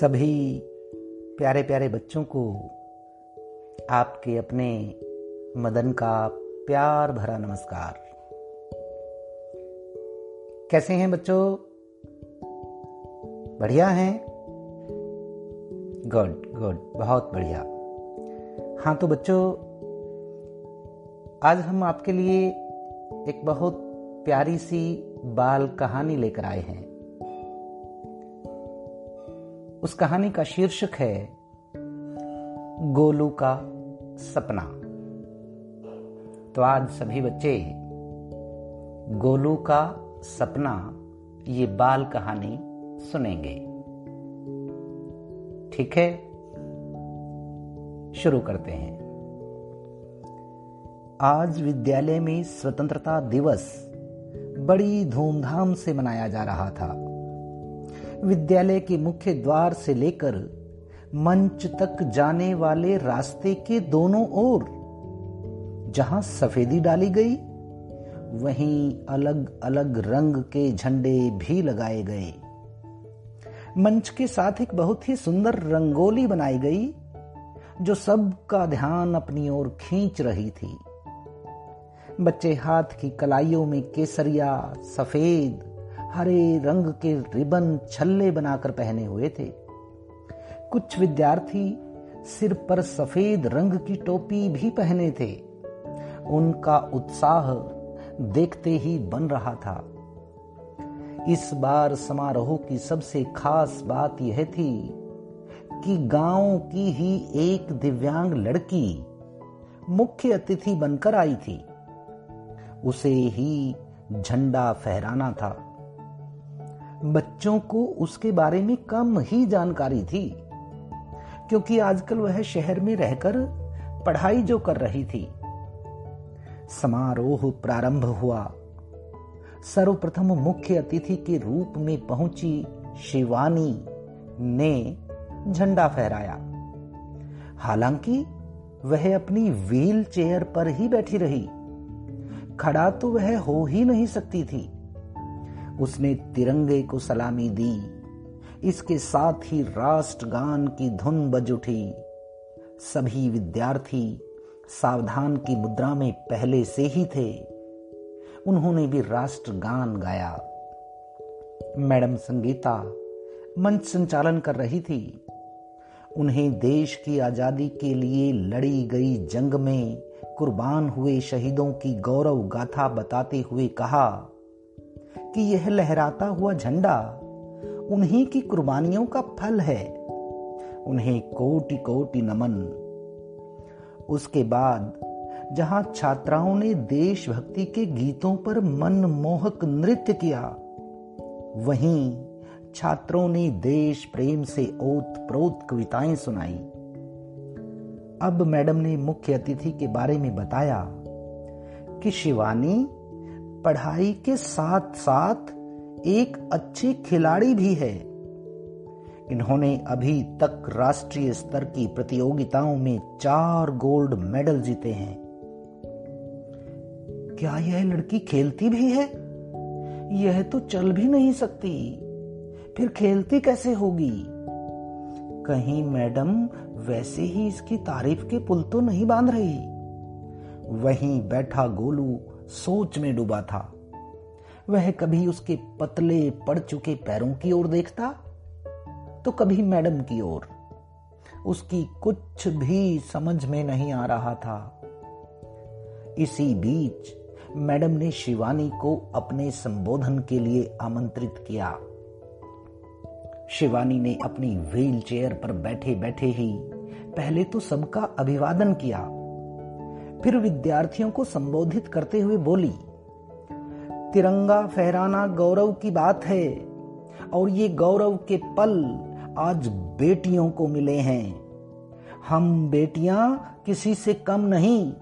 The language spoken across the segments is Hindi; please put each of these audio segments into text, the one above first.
सभी प्यारे प्यारे बच्चों को आपके अपने मदन का प्यार भरा नमस्कार। कैसे हैं बच्चों? बढ़िया हैं? गुड गुड बहुत बढ़िया। हाँ तो बच्चों, आज हम आपके लिए एक बहुत प्यारी सी बाल कहानी लेकर आए हैं। उस कहानी का शीर्षक है, गोलू का सपना। तो आज सभी बच्चे, गोलू का सपना, ये बाल कहानी सुनेंगे। ठीक है? शुरू करते हैं। आज विद्यालय में स्वतंत्रता दिवस बड़ी धूमधाम से मनाया जा रहा था। विद्यालय के मुख्य द्वार से लेकर मंच तक जाने वाले रास्ते के दोनों ओर, जहाँ सफेदी डाली गई, वहीं अलग अलग रंग के झंडे भी लगाए गए। मंच के साथ एक बहुत ही सुंदर रंगोली बनाई गई, जो सबका ध्यान अपनी ओर खींच रही थी। बच्चे हाथ की कलाइयों में केसरिया, सफ़ेद हरे रंग के रिबन छल्ले बनाकर पहने हुए थे। कुछ विद्यार्थी सिर पर सफ़ेद रंग की टोपी भी पहने थे। उनका उत्साह देखते ही बन रहा था। इस बार समारोह की सबसे खास बात यह थी कि गाँव की ही एक दिव्यांग लड़की मुख्य अतिथि बनकर आई थी। उसे ही झंडा फहराना था। बच्चों को उसके बारे में कम ही जानकारी थी, क्योंकि आजकल वह शहर में रहकर पढ़ाई जो कर रही थी। समारोह प्रारंभ हुआ। सर्वप्रथम मुख्य अतिथि के रूप में पहुँची शिवानी ने झंडा फहराया। हालाँकि वह अपनी व्हील चेयर पर ही बैठी रही। खड़ा तो वह हो ही नहीं सकती थी। उसने तिरंगे को सलामी दी। इसके साथ ही राष्ट्रगान की धुन बज उठी। सभी विद्यार्थी सावधान की मुद्रा में पहले से ही थे। उन्होंने भी राष्ट्रगान गाया। मैडम संगीता मंच संचालन कर रही थी। उन्हें देश की आज़ादी के लिए लड़ी गई जंग में कुर्बान हुए शहीदों की गौरव गाथा बताते हुए कहा कि यह लहराता हुआ झंडा उन्हीं की कुर्बानियों का फल है, उन्हें कोटि कोटि नमन। उसके बाद, जहाँ छात्राओं ने देशभक्ति के गीतों पर मनमोहक नृत्य किया, वहीं छात्रों ने देश प्रेम से ओत प्रोत कविताएँ सुनाई। अब मैडम ने मुख्य अतिथि के बारे में बताया कि शिवानी पढ़ाई के साथ साथ एक अच्छे खिलाड़ी भी है। इन्होंने अभी तक राष्ट्रीय स्तर की प्रतियोगिताओं में चार गोल्ड मेडल जीते हैं। क्या यह लड़की खेलती भी है? यह तो चल भी नहीं सकती। फिर खेलती कैसे होगी? कहीं मैडम वैसे ही इसकी तारीफ़ के पुल तो नहीं बाँध रही। वहीं बैठा गोलू सोच में डूबा था। वह कभी उसके पतले पड़ चुके पैरों की ओर देखता तो कभी मैडम की ओर। उसकी कुछ भी समझ में नहीं आ रहा था। इसी बीच मैडम ने शिवानी को अपने संबोधन के लिए आमंत्रित किया। शिवानी ने अपनी व्हील चेयर पर बैठे बैठे ही पहले तो सबका अभिवादन किया। फिर विद्यार्थियों को संबोधित करते हुए बोली, तिरंगा फहराना गौरव की बात है, और ये गौरव के पल आज बेटियों को मिले हैं। हम बेटियाँ किसी से कम नहीं,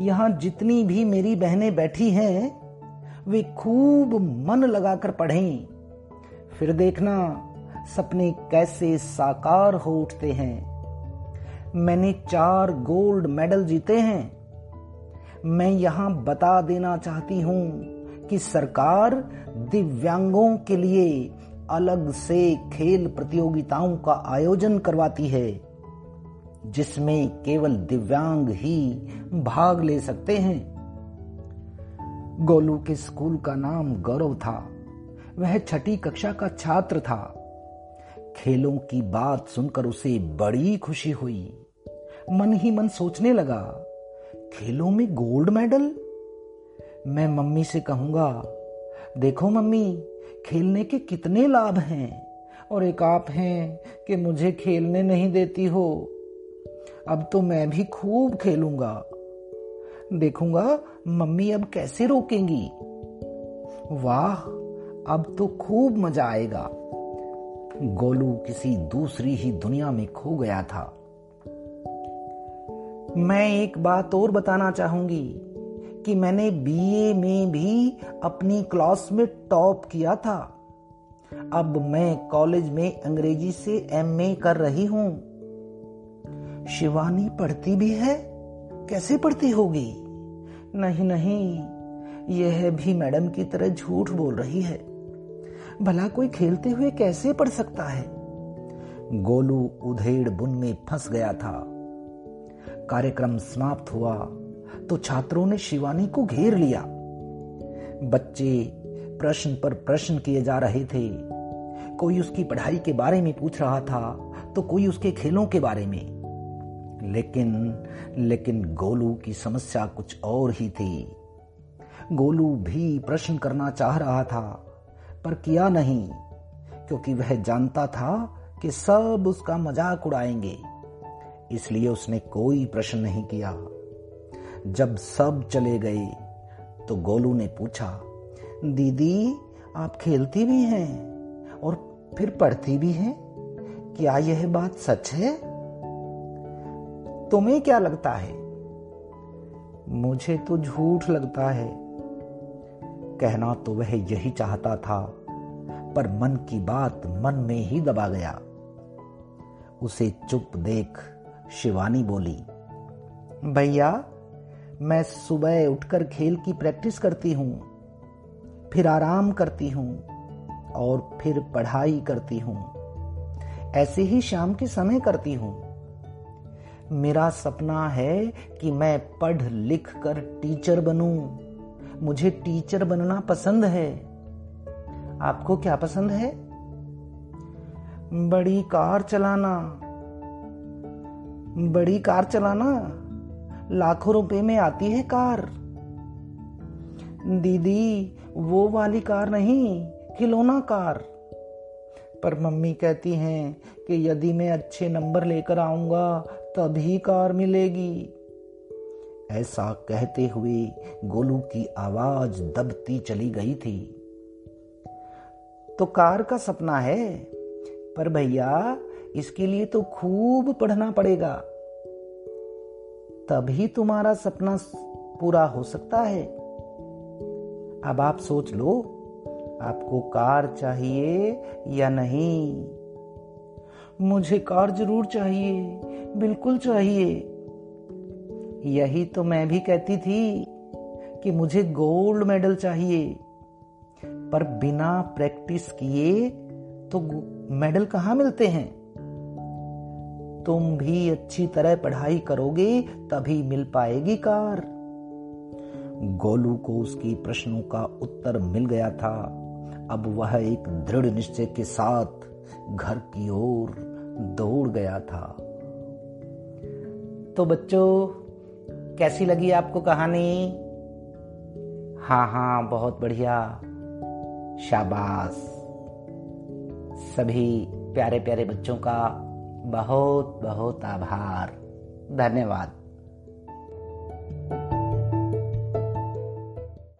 यहाँ जितनी भी मेरी बहनें बैठी हैं, वे खूब मन लगाकर पढ़ें। फिर देखना, सपने कैसे साकार हो उठते हैं। मैंने चार गोल्ड मेडल जीते हैं। मैं यहाँ बता देना चाहती हूँ कि सरकार दिव्यांगों के लिए अलग से खेल प्रतियोगिताओं का आयोजन करवाती है, जिसमें केवल दिव्यांग ही भाग ले सकते हैं। गोलू के स्कूल का नाम गौरव था। वह छठी कक्षा का छात्र था। खेलों की बात सुनकर उसे बड़ी खुशी हुई। मन ही मन सोचने लगा, खेलों में गोल्ड मेडल? मैं मम्मी से कहूँगा, देखो मम्मी, खेलने के कितने लाभ हैं, और एक आप हैं कि मुझे खेलने नहीं देती हो। अब तो मैं भी खूब खेलूँगा। देखूँगा मम्मी अब कैसे रोकेंगी? वाह, अब तो खूब मज़ा आएगा। गोलू किसी दूसरी ही दुनिया में खो गया था। मैं एक बात और बताना चाहूँगी कि मैंने बीए में भी अपनी क्लास में टॉप किया था। अब मैं कॉलेज में अंग्रेज़ी से एमए कर रही हूँ। शिवानी पढ़ती भी है? कैसे पढ़ती होगी? नहीं नहीं, यह भी मैडम की तरह झूठ बोल रही है। भला कोई खेलते हुए कैसे पढ़ सकता है? गोलू उधेड़ बुन में फंस गया था। कार्यक्रम समाप्त हुआ तो छात्रों ने शिवानी को घेर लिया। बच्चे प्रश्न पर प्रश्न किए जा रहे थे। कोई उसकी पढ़ाई के बारे में पूछ रहा था तो कोई उसके खेलों के बारे में। लेकिन लेकिन गोलू की समस्या कुछ और ही थी। गोलू भी प्रश्न करना चाह रहा था, पर किया नहीं, क्योंकि वह जानता था कि सब उसका मज़ाक उड़ाएँगे। इसलिए उसने कोई प्रश्न नहीं किया। जब सब चले गए तो गोलू ने पूछा, दीदी, आप खेलती भी हैं और फिर पढ़ती भी हैं? क्या यह बात सच है? तुम्हें क्या लगता है? मुझे तो झूठ लगता है। कहना तो वह यही चाहता था, पर मन की बात मन में ही दबा गया। उसे चुप देख शिवानी बोली, भैया, मैं सुबह उठकर खेल की प्रैक्टिस करती हूँ, फिर आराम करती हूँ और फिर पढ़ाई करती हूँ। ऐसे ही शाम के समय करती हूँ। मेरा सपना है कि मैं पढ़ लिख कर टीचर बनूं। मुझे टीचर बनना पसंद है। आपको क्या पसंद है? बड़ी कार चलाना बड़ी कार चलाना। लाखों रुपए में आती है कार। दीदी, वो वाली कार नहीं, खिलौना कार। पर मम्मी कहती हैं कि यदि मैं अच्छे नंबर लेकर आऊँगा, तभी कार मिलेगी। ऐसा कहते हुए गोलू की आवाज़ दबती चली गई थी। तो कार का सपना है। पर भैया इसके लिए तो खूब पढ़ना पड़ेगा। तभी तुम्हारा सपना पूरा हो सकता है। अब आप सोच लो, आपको कार चाहिए या नहीं? मुझे कार ज़रूर चाहिए, बिल्कुल चाहिए। यही तो मैं भी कहती थी कि मुझे गोल्ड मेडल चाहिए। पर बिना प्रैक्टिस किए तो मेडल कहाँ मिलते हैं? तुम भी अच्छी तरह पढ़ाई करोगे, तभी मिल पाएगी कार। गोलू को उसकी प्रश्नों का उत्तर मिल गया था। अब वह एक दृढ़ निश्चय के साथ घर की ओर दौड़ गया था। तो बच्चों, कैसी लगी आपको कहानी? हाँ हाँ बहुत बढ़िया। शाबाश। सभी प्यारे प्यारे बच्चों का बहुत बहुत आभार। धन्यवाद।